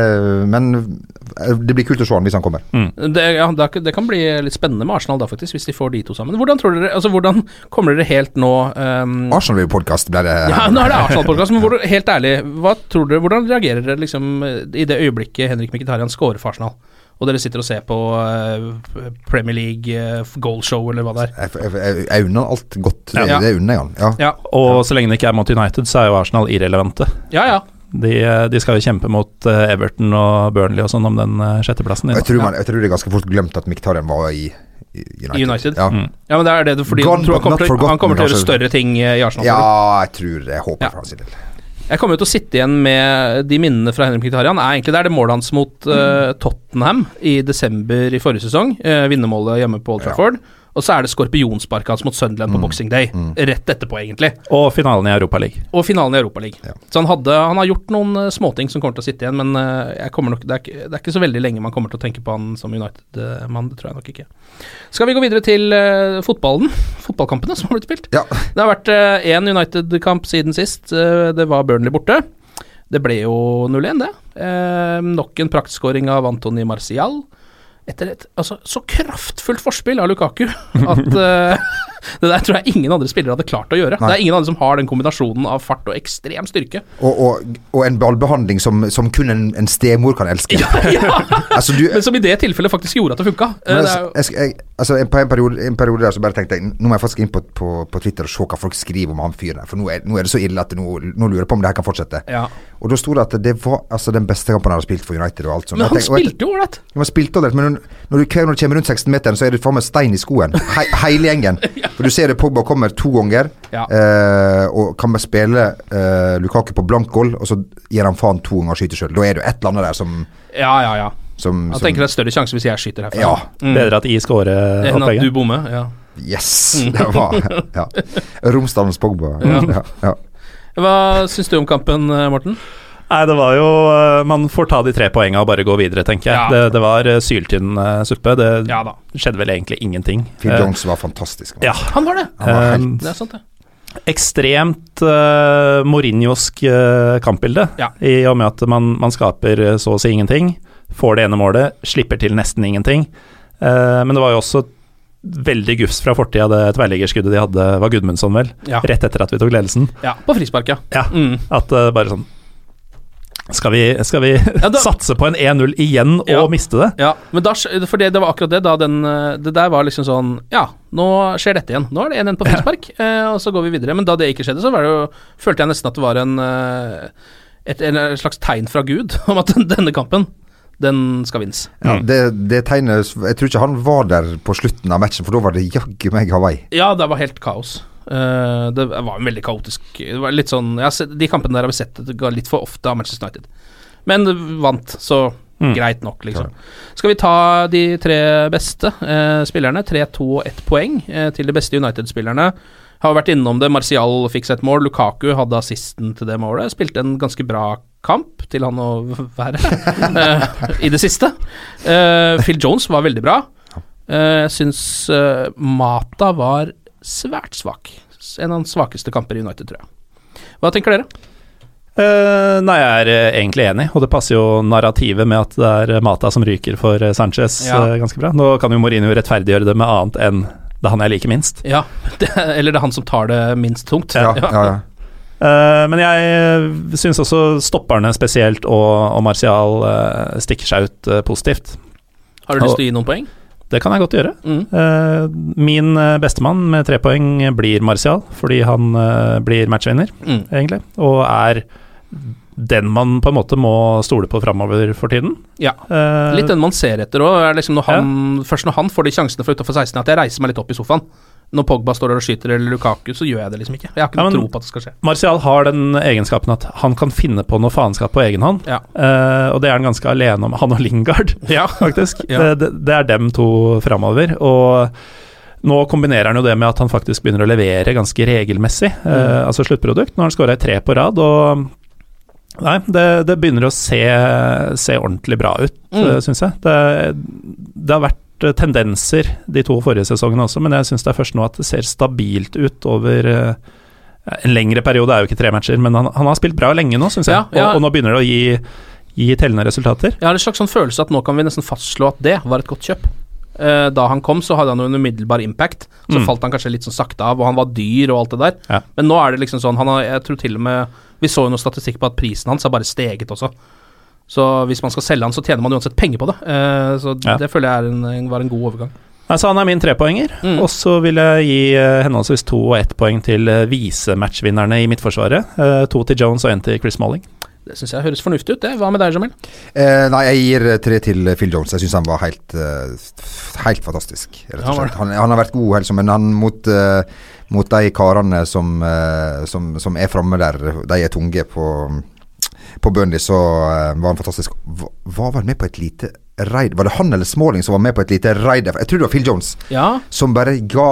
S2: Men eh, det blir kult å se han hvis han kommer.
S1: Det, ja, det kan bli litt spennende med Arsenal, da faktisk, hvis de får de to sammen. Hvordan tror dere, altså hvordan kommer dere helt nå um,
S2: Arsenal blir podkast, ble det.
S1: Ja, nå er det Arsenal-podkast, men hvor, helt ærlig, hva tror dere, hvordan reagerer dere liksom i det øyeblikket Henrik Mkhitarian scorer for Arsenal? Og dere sitter og ser på uh, Premier League uh, goalshow, eller hva det er.
S2: Jeg, jeg, jeg, unner alt godt. Det,
S1: Ja.
S2: det unner jeg han. Ja.
S1: Ja,
S3: Og så lenge det ikke er mot United, så er jo Arsenal irrelevante.
S1: ja. ja.
S3: De, de skal jo kjempe mot eh, Everton og Burnley og sånn om den eh, sjetteplassen.
S2: Jeg tror, man, jeg tror det er ganske fort glemt at Miktarien var i, United.
S1: United.
S2: Ja.
S3: Mm.
S1: Ja, men det er det fordi
S2: Gone
S1: han, kommer til, han kommer til å gjøre større ting i Arsenal.
S2: ja, jeg tror Jeg håper
S1: Ja.
S2: for hans del.
S1: jeg. Kommer jo til å sitte igjen med de minnene fra Henrik Mkhitaryan. Er egentlig det er det målet hans mot uh, Tottenham i desember i forrige sesong. Uh, vinnermålet hjemme på Old
S2: Ja.
S1: Og så er det skorpionsparket hans mot Sunderland på Boxing Day. Rett etterpå, egentlig.
S3: Og finalen i Europaligaen.
S1: Og finalen i Europaligaen.
S2: Ja.
S1: Så han, hadde, han har gjort noen uh, småting som kommer til å sitte igjen, men uh, jeg nok, det, er, ikke- det er ikke så veldig lenge man kommer til å tenke på han som United-mann. Det tror jeg nok ikke. Skal vi gå videre til uh, fotballen? Fotballkampene som har blitt spilt.
S2: Ja.
S1: Det har vært én United-kamp siden sist. Uh, det var Burnley borte. Det ble jo 0-1, det. Uh, nok en praktskåring av Antony Marcial. Etter et altså, så kraftfullt forspill av Lukaku at uh, *laughs* *laughs* det der tror jeg ingen andre spillere hadde klart å gjøre.
S2: Nei.
S1: Det er ingen andre som har den kombinasjonen av fart og ekstrem styrke.
S2: Og, og, og en ballbehandling som, som kun en, en stemor kan elske. *laughs* altså, du,
S1: Men som i det tilfellet faktisk gjorde at det funka.
S2: men,
S1: Eh, det
S2: altså,
S1: jo-
S2: jeg, jeg, en, på en periode, en periode der så bare tenkte jeg Nå må jeg faktisk inn på, på, på Twitter og se hva folk skriver om han fyren der. For nå er, nå er det så ille at nå, nå lurer jeg på om det her kan fortsette.
S1: ja.
S2: Og da sto det at det var altså, den beste kampen han har spilt for United. Og alt sånt.
S1: Men han
S2: tenkte-
S1: spilte jo ålreit.
S2: Ja, men spilte aldri, men når, du, når du kommer rundt 16-meteren, så er det faen meg stein i skoen. He, *laughs* hele gjengen. For du ser det Pogba kommer to ganger,
S1: Ja.
S2: eh, og kan bare spille eh, Lukaku på blank goal, og så gir han faen to ganger og skyter sjøl. Da er det jo et eller annet der som,
S1: Ja, ja, ja.
S2: som,
S1: Jeg tenker det er større sjanse hvis jeg skyter herfra.
S2: Ja.
S1: Mm.
S3: Bedre at jeg scorer
S1: Enn at du bommer. Ja.
S2: Yes! Det var ja. *laughs* Romsdalens Pogba.
S1: Ja.
S2: Ja. Ja.
S1: Hva syns du om kampen, eh, Morten?
S3: Nei, det var jo eh, Man får ta de tre poengene og bare gå videre, tenker jeg.
S1: Ja.
S3: Det, det var eh, syltynn eh, suppe. Det
S1: Ja da.
S3: skjedde vel egentlig ingenting.
S2: Phil Jones var fantastisk.
S3: ja.
S1: Han var det.
S2: Han var helt
S1: Det er sant, det.
S3: ekstremt uh, Mourinhosk uh, kampbilde,
S1: Ja.
S3: i og med at man, man skaper så å si ingenting. Får det ene målet, slipper til nesten ingenting. Uh, men det var jo også veldig gufs fra fortida, det tverrliggerskuddet de hadde, var Gudmundsson, vel?
S1: Ja.
S3: Rett etter at vi tok ledelsen.
S1: ja. På frispark, ja.
S3: Ja,
S1: Mm.
S3: At uh, bare sånn Skal vi, skal vi
S1: Ja, da- *laughs*
S3: satse på en 1-0 igjen og
S1: Ja.
S3: miste det?
S1: Ja, men da, for det, det var akkurat det. Da den, eh, det der var liksom sånn Ja, nå skjer dette igjen. Nå er det 1-1 på frispark, eh, og så går vi videre. Men da det ikke skjedde, så var det jo, følte jeg nesten at det var en eh, et, en slags tegn fra Gud *laughs* om at denne kampen, den skal vinnes.
S2: Ja, det, det tegnet Jeg tror ikke han var der på slutten av matchen, for da var det jaggu meg Hawaii.
S1: Ja, det var helt kaos. Eh, det var en veldig kaotisk Det var litt sånn sett, De kampene der har vi sett det ga litt for ofte av Manchester United. Men vant, så
S3: Mm.
S1: greit nok, liksom. Skal vi ta de tre beste uh, spillerne? Tre, to og ett poeng uh, til de beste United-spillerne. Har vært innom det. Martial fikk seg et mål. Lukaku hadde assisten til det målet. Spilte en ganske bra kamp til han å være *laughs* i det siste. Phil Jones var veldig bra. Jeg syns Mata var svært svak. En av de svakeste kamper i United, tror jeg. Hva tenker dere?
S3: Uh, nei, jeg er eh, egentlig enig, og det passer jo narrativet med at det er Mata som ryker for eh, Sanchez
S1: Ja.
S3: uh, ganske bra. Nå kan jo Mourinho rettferdiggjøre det med annet enn det er han jeg liker minst.
S1: Ja, *laughs* det, eller det er han som tar det minst tungt.
S2: Ja, ja, ja.
S3: Eh, men jeg syns også stopperne spesielt og, og Martial eh, stikker seg ut eh, positivt.
S1: Har du lyst til å gi noen poeng?
S3: Det kan jeg godt gjøre.
S1: Mm.
S3: Eh, min eh, bestemann med tre poeng blir Martial, fordi han eh, blir matchvinner,
S1: Mm.
S3: egentlig, og er den man på en måte må stole på framover for tiden.
S1: Ja. Litt den man ser etter òg. Liksom når han, Først når han får de sjansene fra utenfor 16, at jeg reiser meg litt opp i sofaen. Når Pogba står der og skyter, eller Lukaku, så gjør jeg det liksom ikke. Jeg har ikke
S3: Ja,
S1: noe
S3: men-
S1: tro på at det skal skje.
S3: Martial har den egenskapen at han kan finne på noe faenskap på egen hånd,
S1: Ja.
S3: Uh, og det er han ganske alene om. Han og Lingard, *laughs* faktisk.
S1: Ja.
S3: Det, det er dem to framover. Og nå kombinerer han jo det med at han faktisk begynner å levere ganske regelmessig,
S1: Mm.
S3: eh, altså sluttprodukt. Nå har han skåra i tre på rad, og Nei, det, det begynner å se, se ordentlig bra ut,
S1: Mm.
S3: mm. syns jeg. Det, det har vært eh, tendenser de to forrige sesongene også, men jeg syns det er først nå at det ser stabilt ut over eh, en lengre periode. er jo ikke tre matcher, men han, han har spilt bra lenge nå, syns jeg.
S1: Ja, ja.
S3: Og, og nå begynner det å gi, gi tellende resultater.
S1: Jeg har en slags sånn følelse at nå kan vi nesten fastslå at det var et godt kjøp. Eh, da han kom, så hadde han jo en umiddelbar impact. Så
S3: Mm.
S1: falt han kanskje litt sånn sakte av, og han var dyr og alt det der.
S3: Ja.
S1: Men nå er det liksom sånn han har, Jeg tror til og med Vi så jo noe statistikk på at prisen hans har bare steget også. Så hvis man skal selge han, så tjener man uansett penger på det. Eh, så
S3: Ja.
S1: det føler jeg er en, var en god overgang.
S3: Altså, han er min trepoenger,
S1: Mm.
S3: og så vil jeg gi eh, henholdsvis to og ett poeng til uh, visematchvinnerne i Midtforsvaret. Eh, to til Jones og én til Chris Malling.
S1: Det syns jeg høres fornuftig ut, det. Hva med deg, Jamil?
S2: Eh, nei, jeg gir eh, tre til Phil Jones. Jeg syns han var helt eh, Helt fantastisk, rett og slett. Han, han har vært god, helt, men han mot, eh, mot de karene som, eh, som, som er framme der, de er tunge på på Burnley, så eh, var han fantastisk. Var, var vel med på et lite raid Var det han eller Smalling som var med på et lite raid? Jeg tror det var Phil Jones.
S1: Ja.
S2: Som bare ga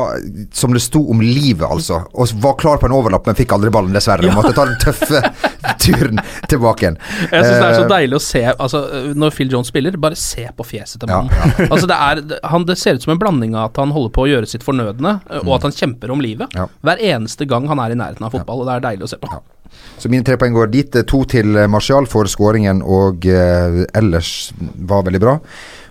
S2: Som det sto om livet, altså. Og var klar på en overlapp, men fikk aldri ballen, dessverre. Ja. måtte ta den tøffe *laughs* turen tilbake igjen.
S1: Jeg syns det er så
S2: Eh,
S1: deilig å se altså, Når Phil Jones spiller, bare se på fjeset til
S2: Ja,
S1: ja. *laughs* altså, det, er, han, det ser ut som en blanding av at han holder på å gjøre sitt fornødne, og at han kjemper om livet. Hver eneste gang han er i nærheten av fotball, og det er deilig å se på.
S2: Så mine tre poeng går dit. To til eh, Martial for skåringen, og eh, ellers var veldig bra.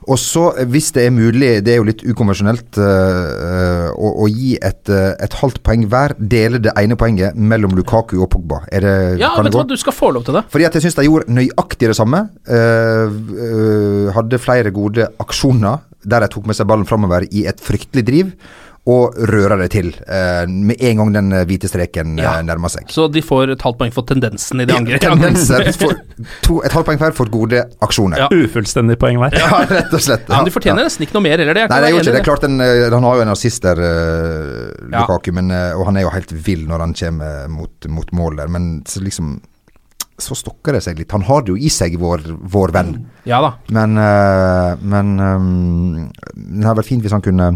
S2: Og så, eh, hvis det er mulig, det er jo litt ukonvensjonelt, eh, å, å gi et, eh, et halvt poeng hver. Dele det ene poenget mellom Lukaku og Pogba. Er det,
S1: Ja, vet
S2: det
S1: du hva, du skal få lov til det.
S2: Fordi at jeg syns de gjorde nøyaktig det samme. Eh, eh, hadde flere gode aksjoner der de tok med seg ballen framover i et fryktelig driv. Og røre det til eh, med en gang den eh, hvite streken uh,
S1: Ja.
S2: nærmer seg.
S1: Så de får et halvt poeng for tendensen i det angrepet.
S2: Tendenser *laughs* for to, et halvt poeng hver for gode aksjoner.
S1: Ja.
S3: Ufullstendig poeng hver.
S2: Ja, rett og slett.
S1: Ja, men de fortjener nesten ikke noe mer heller, det.
S2: Nei, det er jo ikke det. er klart den, eh, Han har jo en assist der, eh,
S1: Ja.
S2: Lukaku, men, eh, og han er jo helt vill når han kommer mot, mot mål der. Men så liksom Så stokker det seg litt. Han har det jo i seg, vår, vår venn.
S1: Ja da.
S2: Men, eh, men um, det hadde vært fint hvis han kunne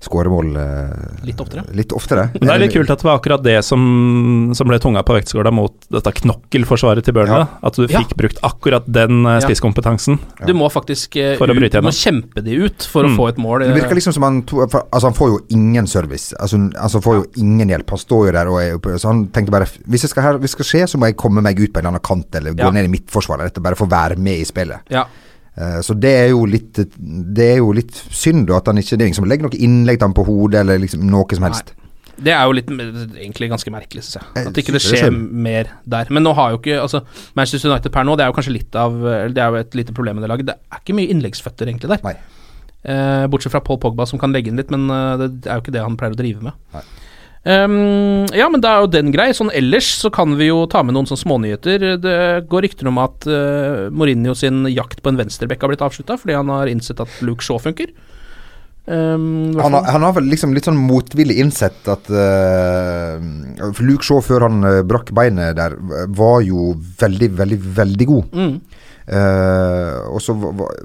S2: skåre mål eh,
S1: Litt oftere.
S2: Litt oftere.
S3: Men det er litt kult at det var akkurat det som, som ble tunga på vektskåla mot dette knokkelforsvaret til Burnley.
S2: Ja.
S3: At du
S1: Ja.
S3: fikk brukt akkurat den spisskompetansen.
S1: Ja. Du må faktisk for
S3: For å bryte
S1: gjennom. du må kjempe de ut for å
S3: Mm.
S1: få et mål.
S2: Det virker liksom som han to, for, Altså Han får jo ingen service. Altså Han får jo ingen hjelp. Han står jo der og er oppe Så han tenkte bare Hvis det skal, her, hvis det skal skje, så må jeg komme meg ut på en eller annen kant eller gå
S1: Ja.
S2: ned i midtforsvaret. Eller bare få være med i spillet.
S1: Ja.
S2: Eh, så det er jo litt Det er jo litt synd da at han ikke Det er ingen som legger noe innlegg til ham på hodet eller liksom noe som helst.
S1: Det er jo litt egentlig ganske merkelig, syns jeg. At ikke det skjer mer der. Men nå har jo ikke altså, Manchester United per nå, det er jo kanskje litt av Det er jo et lite problem med det laget. Det er ikke mye innleggsføtter egentlig der.
S2: Nei.
S1: Eh, bortsett fra Paul Pogba, som kan legge inn litt, men eh, det er jo ikke det han pleier å drive med.
S2: Nei.
S1: Ehm, ja, men da er jo den grei. Sånn ellers så kan vi jo ta med noen sånne smånyheter. Det går rykter om at uh, Mourinho sin jakt på en venstrebekk har blitt avslutta fordi han har innsett at Luke Shaw funker. Um,
S2: Han har, han har vel liksom litt sånn motvillig innsett at uh, Luke Shaw før han uh, brakk beinet der, var jo veldig, veldig, veldig god.
S1: Mm.
S2: Uh, og så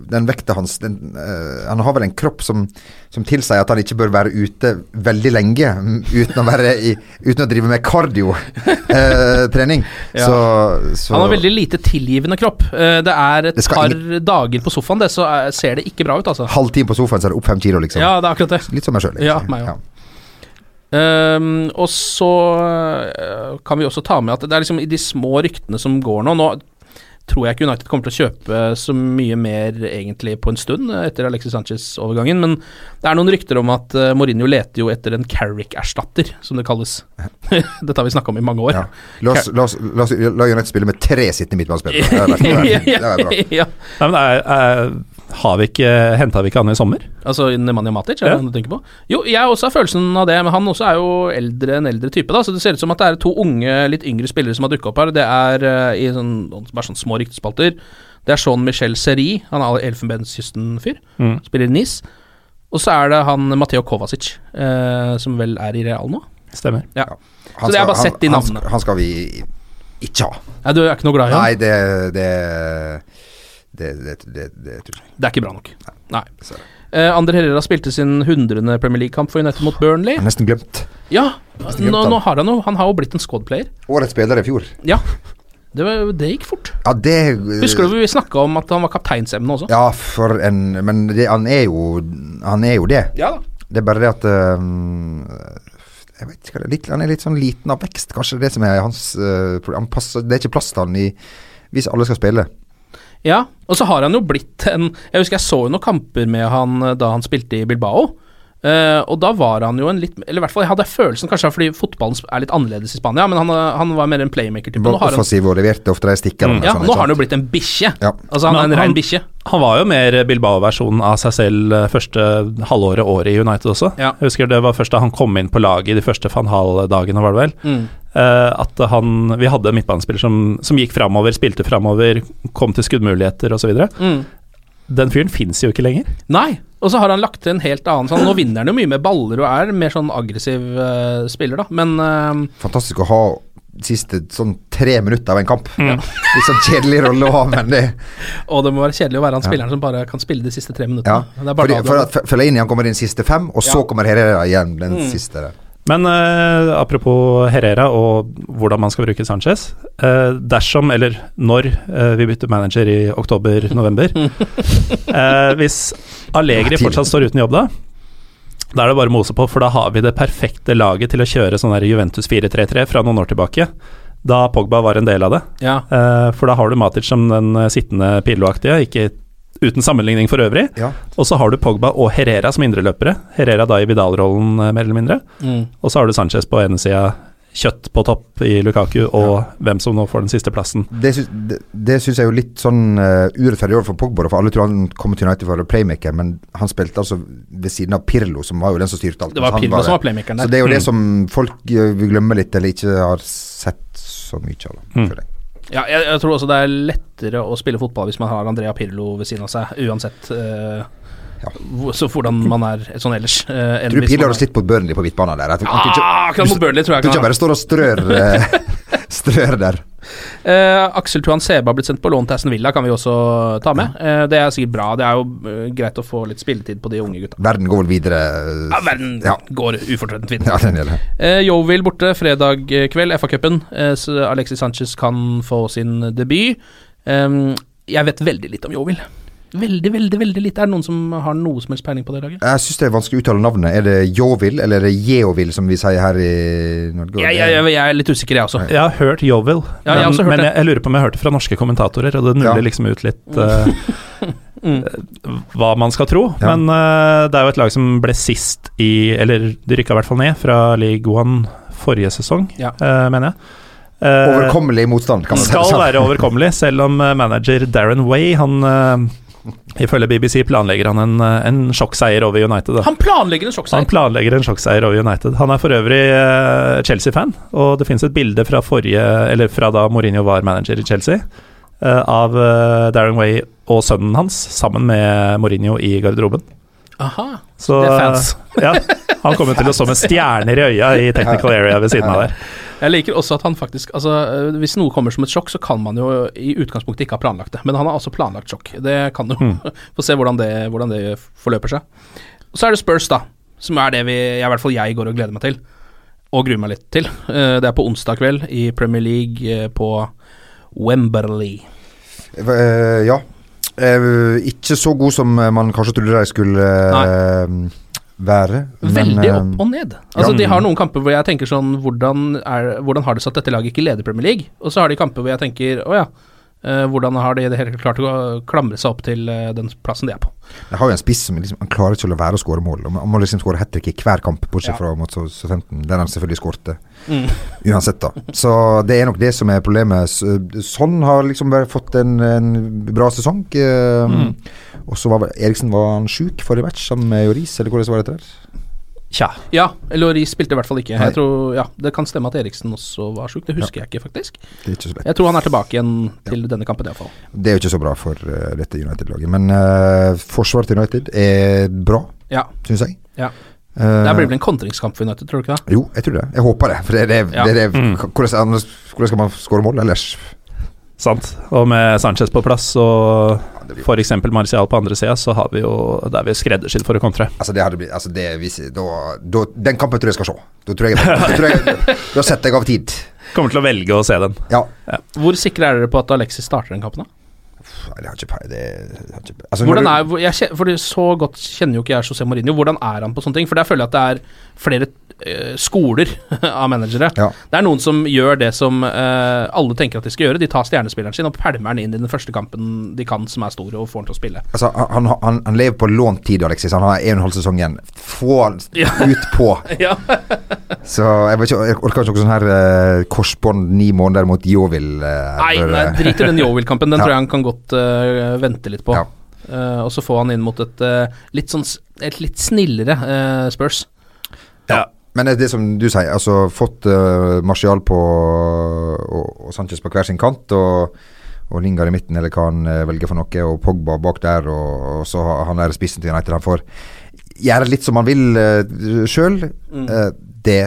S2: den vekta hans den, uh, Han har vel en kropp som, som tilsier at han ikke bør være ute veldig lenge uten å, i, uten å drive med kardiotrening.
S1: Ja.
S2: så, så
S1: Han har veldig lite tilgivende kropp. Eh, Det er et
S2: Det par
S1: par dager på sofaen, det, så er- ser det ikke bra ut, altså.
S2: halv time på sofaen, så er det opp fem kilo, liksom.
S1: Ja, det er akkurat det.
S2: Litt som meg sjøl.
S1: Ja, meg også. Um, og så eh, kan vi også ta med at det er liksom i de små ryktene som går nå Nå tror jeg ikke United kommer til å kjøpe så mye mer egentlig på en stund etter Alexis Sanchez-overgangen, men det er noen rykter om at eh, Mourinho leter jo etter en Carrick-erstatter, som det kalles. *laughs* Dette har vi snakka om i mange år.
S2: Ja. La oss, la oss, la oss la United spille med tre sittende midtbanespillere. Det *laughs* vært bra.
S1: ja.
S3: Nei, men er, er, har vi ikke Henta vi ikke han i sommer?
S1: Altså Nemanja Matic, er det
S3: Ja.
S1: han du tenker på? Jo, jeg også har følelsen av det, men han også er jo eldre en eldre type, da, så det ser ut som at det er to unge, litt yngre spillere som har dukka opp her. Det er uh, i sånn, bare sånn små ryktespalter. Det er Jean Michel Seri, han er Elfenbenskysten-fyr,
S3: Mm.
S1: spiller i NIS. Og så er det han Mateo Kovacic, uh, som vel er i Real nå.
S3: Stemmer.
S1: Ja. Så det er bare sett de
S2: han-
S1: navnene.
S2: Han, han skal vi ikke ha.
S1: Nei, du er ikke noe glad i han?
S2: Nei, det det, det, det, det, det tror jeg.
S1: Det er ikke bra nok. Nei.
S2: Nei.
S1: Eh, Ander Herrera spilte sin 100. Premier League-kamp for United mot Burnley.
S2: Jeg har nesten glemt.
S1: Ja,
S2: glemt
S1: nå, nå har han jo Han har jo blitt en squad-player.
S2: Årets spiller i fjor.
S1: Ja. Det, var, det gikk fort.
S2: Ja, det
S1: Husker du vi snakka om at han var kapteinsemne også?
S2: Ja, for en Men det, han er jo Han er jo det.
S1: Ja.
S2: Det er bare det at um, Jeg vet ikke er. Litt, han er litt sånn liten av vekst. Kanskje det det som er hans uh, han passer, Det er ikke plass til han i hvis alle skal spille.
S1: Ja, og så har han jo blitt en Jeg husker jeg så jo noen kamper med han eh, da han spilte i Bilbao. Uh, og da var han jo en litt Eller i hvert fall jeg hadde følelsen, kanskje fordi fotballen er litt annerledes i Spania, men han, eh, han var mer en playmaker-type. Nå, har han-
S2: Offensiv og leverte ofte de stikkerne.
S1: ja,
S2: sånn,
S1: nå har han jo blitt en bikkje.
S2: Ja.
S1: Altså han
S3: Men
S1: er en rein bikkje.
S3: Han var jo mer Bilbao-versjonen av seg selv første halvåret, året i United også.
S1: Ja.
S3: Jeg husker det var først da han kom inn på laget i de første van Hall-dagene, var det vel.
S1: Mm.
S3: Eh, at han Vi hadde en midtbanespiller som, som gikk framover, spilte framover, kom til skuddmuligheter osv.
S1: Mm.
S3: Den fyren fins jo ikke lenger.
S1: Nei, og så har han lagt til en helt annen sånn Nå vinner han jo mye med baller og er mer sånn aggressiv uh, spiller, da, men uh,
S2: Fantastisk å ha siste sånn tre minutter av en kamp.
S1: Mm. *laughs*
S2: Litt sånn kjedelig rolle å ha, men det
S1: Og det må være kjedelig å være han spilleren som bare kan spille de siste tre minuttene.
S2: Ja. Fordi, for
S1: har-
S2: at han kommer inn siste fem, og så
S1: Ja.
S2: kommer Herrera igjen den
S1: Mm.
S2: siste. der.
S3: Men eh, apropos Herrera og hvordan man skal bruke Sanchez. eh, dersom, eller når, eh, vi bytter manager i oktober-november *laughs* eh, Hvis Allegri fortsatt står uten jobb da, da er det bare å mose på, for da har vi det perfekte laget til å kjøre sånn der Juventus 4-3-3 fra noen år tilbake. Da Pogba var en del av det.
S1: Ja.
S3: Eh, for da har du Matic som den eh, sittende Pirlo-aktige, ikke uten sammenligning for øvrig.
S2: Ja.
S3: Og så har du Pogba og Herrera som indreløpere. Herrera da i Vidal-rollen, eh, mer eller mindre.
S1: Mm.
S3: Og så har du Sanchez på ene sida, kjøtt på topp i Lukaku, og hvem som nå får den siste plassen.
S2: Det, sy det, det syns jeg er jo litt sånn uh, urettferdig overfor Pogba, for alle tror han kommer til United for å være playmaker, men han spilte altså ved siden av Pirlo, som var jo den som styrte alt.
S1: Det var Pirlo var, som var playmakeren der.
S2: Så det er jo det
S3: Mm.
S2: som folk uh, vil glemme litt, eller ikke har sett så mye av.
S3: Mm.
S2: føler jeg.
S1: Ja, jeg, jeg tror også det er lettere å spille fotball hvis man har Andrea Pirlo ved siden av seg, uansett Uh,
S2: Ja.
S1: så hvordan man er sånn ellers. eh,
S2: Tror du Pirlo har slitt på Burnley på midtbanen der?
S1: Ah, mot Burnley tror jeg
S2: Du
S1: kan
S2: ikke bare står og strør, *laughs* eh, *laughs* strør der.
S1: Eh, Aksel Tuan Seba har blitt sendt på lån til Aston Villa, kan vi også ta med. Uh, det er sikkert bra. Det er jo eh, greit å få litt spilletid på de unge gutta.
S2: Verden går vel videre.
S1: Ja, verden
S2: Ja.
S1: går ufortrødent videre.
S2: Ja, den gjelder.
S1: Eh, Yeovil borte fredag kveld, FA-cupen. Alexis Sanchez kan få sin debut. Um, jeg vet veldig litt om Yeovil. Veldig, veldig veldig lite. Er det noen som har noe som helst peiling på det laget?
S2: Jeg syns det er vanskelig å uttale navnet. Er det Jovil, eller er det Jeovil, som vi sier her i Norge?
S1: Jeg, jeg, jeg, jeg er litt usikker, jeg også.
S3: Jeg har hørt Jovil,
S1: Ja, jeg
S3: men,
S1: hørt
S3: men jeg, jeg lurer på om jeg hørte fra norske kommentatorer, og det nuller
S2: Ja.
S3: liksom ut litt uh,
S1: Mm. *laughs*
S3: hva man skal tro.
S2: Ja.
S3: Men uh, det er jo et lag som ble sist i Eller de rykka i hvert fall ned fra League One forrige sesong,
S1: Ja.
S3: uh, mener jeg. Uh,
S2: Overkommelig motstand, kan man si.
S3: skal
S2: sånn.
S3: være overkommelig, selv om manager Darren Way, han Ifølge BBC planlegger han en, eh, en sjokkseier over United. Da.
S1: Han planlegger en sjokkseier?
S3: Han planlegger en sjokkseier over United. Han er for øvrig uh, Chelsea-fan, og det finnes et bilde fra forrige Eller fra da Mourinho var manager i Chelsea, eh, av Darren Way og sønnen hans sammen med Mourinho i garderoben.
S1: Aha.
S3: Så
S1: Det er fans.
S3: ja, han kommer til å stå med stjerner i øya i technical area ved siden av der.
S1: Jeg liker også at han faktisk Altså, øh, Hvis noe kommer som et sjokk, så kan man jo i utgangspunktet ikke ha planlagt det. Men han har altså planlagt sjokk. Det kan jo *laughs* Få se hvordan det, hvordan det forløper seg. Og så er det Spurs, da. Som er det vi, i hvert fall jeg går og gleder meg til. Og gruer meg litt til. Eh, Det er på onsdag kveld i Premier League eh, på Wemberley.
S2: Eh, ja. Eh, ikke så god som man kanskje trodde de skulle uh, være.
S1: Veldig
S2: men,
S1: opp og ned. Altså
S2: ja.
S1: De har noen kamper hvor jeg tenker sånn hvordan, er, hvordan har det seg at dette laget ikke leder Premier League? Og så har de kamper hvor jeg tenker å ja, eh, hvordan har de det hele klart å klamre seg opp til eh, den plassen de er på?
S2: Jeg har jo en spiss som liksom, han klarer ikke å la være å skåre mål. Han må liksom skåre hat trick i hver kamp, bortsett
S1: Ja.
S2: fra mot Southampton, der han selvfølgelig skårte.
S1: Mm.
S2: Uansett, da. Så det er nok det som er problemet. Sånn har liksom bare fått en, en bra sesong. eh,
S1: Mm.
S2: Og så var Eriksen var han sjuk forrige match sammen med Joris, eller hvordan var det der?
S3: Tja.
S1: Ja, Loris spilte i hvert fall ikke. Jeg tror, ja, Det kan stemme at Eriksen også var sjuk, det husker jeg ikke faktisk.
S2: Det er ikke så lett.
S1: Jeg tror han er tilbake igjen til denne kampen iallfall.
S2: Det er jo ikke så bra for uh, dette United-laget. Men uh, forsvaret til United er bra,
S1: Ja.
S2: syns jeg.
S1: Ja.
S2: Eh,
S1: Det blir vel en kontringskamp for United, tror du ikke det?
S2: Jo, jeg tror det. Jeg håper det. For det, det,
S1: Ja.
S2: det, det
S3: Mm.
S2: hvordan, hvordan skal man skåre mål ellers?
S3: Sant. Og med Sanchez på plass og f.eks. Marcial på andre sida, så har vi jo Det er vi skreddersydd for å kontre.
S2: Altså, det hadde blitt altså det, viser, da, da, Den kampen tror jeg skal se. Da tror jeg, da, tror jeg, da setter jeg av tid.
S3: Kommer til å velge å se den.
S2: Ja.
S1: Hvor sikre er dere på at Alexis starter den kampen? da?
S2: Nei, det har ikke peiling altså,
S1: jeg, Så godt kjenner jo ikke jeg José Mourinho. Hvordan er han på sånne ting? For der føler jeg at det er flere skoler *laughs* av managere.
S2: Ja.
S1: Det er noen som gjør det som uh, alle tenker at de skal gjøre. De tar stjernespilleren sin og pælmer den inn i den første kampen de kan som er stor, og får den til å spille.
S2: altså, han, han, han lever på lånt tid, Alexis. Han har en og en halv sesong igjen. Få han
S1: Ja.
S2: ut på. *laughs*
S1: Ja.
S2: Så jeg, vet ikke, jeg orker ikke noe sånn her uh, korsbånd ni måneder mot Jovil. Uh,
S1: Nei, nei, drit i den Jovil-kampen. Den *laughs*
S2: Ja.
S1: tror jeg han kan godt eh, vente litt på.
S2: Ja.
S1: Eh, og så få han inn mot et eh, litt sånn et litt snillere eh, Spurs.
S2: Ja. Men det som du sier, altså fått uh, Martial på og, og Sanchez på hver sin kant, og, og Lingard i midten, eller hva han eh, velger for noe, og Pogba bak der, og, og så han der spissen til United. Han får gjøre litt som han vil uh, sjøl.
S1: Mm.
S2: det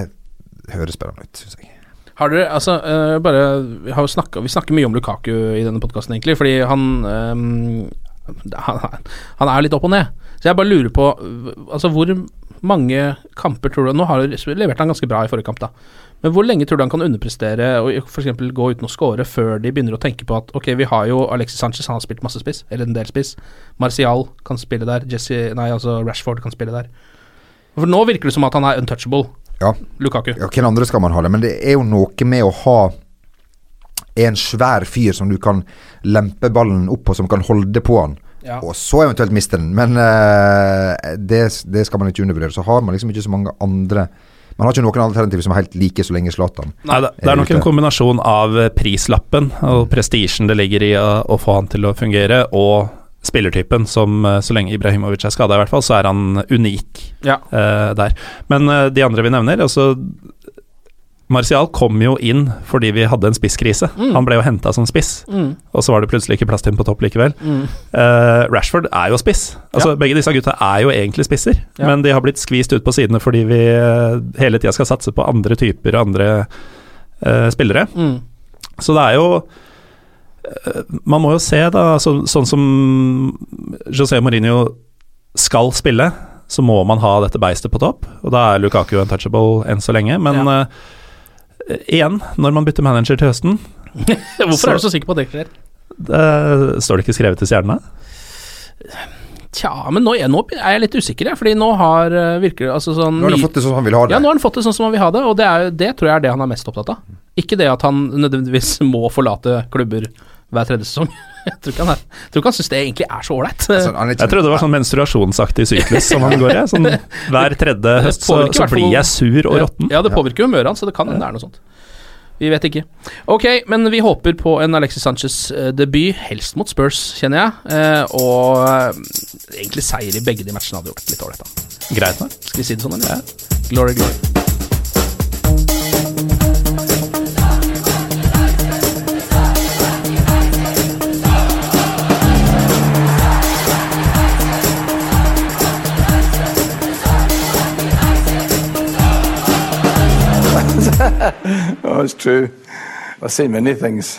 S2: høres spennende ut, syns jeg.
S1: Har dere, altså, uh, bare Vi har snakket, Vi snakker mye om Lukaku i denne podkasten, egentlig, fordi han um, han, han er litt opp og ned. Så jeg bare lurer på Altså, hvor mange kamper tror du Nå har han levert han ganske bra i forrige kamp, da. Men hvor lenge tror du han kan underprestere og f.eks. gå uten å score før de begynner å tenke på at ok, vi har jo Alexis Sanchez, han har spilt masse spiss, eller en del spiss. Martial kan spille der. Jesse, nei, altså Rashford kan spille der. For nå virker det som at han er untouchable,
S2: Ja.
S1: Lukaku.
S2: ja, hvem andre skal man ha det? Men det er jo noe med å ha en svær fyr som du kan lempe ballen opp på, som kan holde på han.
S1: Ja.
S2: Og så eventuelt miste den. Men uh, det, det skal man ikke undervurdere. Så har man liksom ikke så mange andre Man har ikke noen alternativer som er helt like så lenge Zlatan.
S3: Nei, det, det er nok en kombinasjon av eh, prislappen og prestisjen det ligger i å, å få han til å fungere, og spillertypen, som eh, så lenge Ibrahimovic er skada, i hvert fall, så er han unik
S1: Ja.
S3: uh, der. Men uh, de andre vi nevner, altså Martial kom jo inn fordi vi hadde en spisskrise.
S1: Mm.
S3: Han ble jo henta som spiss,
S1: Mm.
S3: og så var det plutselig ikke plass til ham på topp likevel.
S1: Mm.
S3: Uh, Rashford er jo spiss. Altså
S1: Ja.
S3: Begge disse gutta er jo egentlig spisser,
S1: Ja.
S3: men de har blitt skvist ut på sidene fordi vi eh, hele tida skal satse på andre typer og andre uh, spillere.
S1: Mm.
S3: Så det er jo uh, Man må jo se, da, så, sånn som José Mourinho skal spille, så må man ha dette beistet på topp, og da er Lukaku untouchable enn så lenge. Men
S1: Ja.
S3: Eh, igjen, når man bytter manager til høsten, *laughs*
S1: Hvorfor er du så sikker på at det skjer?
S3: det står det ikke skrevet i stjernene?
S1: Tja, men nå, jeg, nå er jeg litt usikker, jeg. Fordi nå har virkelig virker altså sånn
S2: Nå har han fått det sånn som han vil ha det.
S1: Ja, nå har han fått det sånn som han vil ha det, og det, er, det tror jeg er det han er mest opptatt av. Ikke det at han nødvendigvis må forlate klubber hver tredje sesong. *laughs* Jeg tror ikke han, er, tror ikke han syns det egentlig er så ålreit.
S2: Altså,
S3: Jeg trodde det var sånn menstruasjonsaktig syklus som han går i. Sånn, *laughs* hver tredje høst så, så blir jeg sur og råtten.
S1: Ja, det påvirker jo humøret hans, så det kan hende det er noe sånt. Vi vet ikke. Ok, men vi håper på en Alexis Sanchez-debut, helst mot Spurs, kjenner jeg. Eh, og eh, egentlig seier i begge de matchene hadde gjort litt ålreit, da.
S3: Greit da.
S1: Skal vi si det sånn, eller? Glory, glory. *laughs*
S4: oh, it's true. I've seen many things.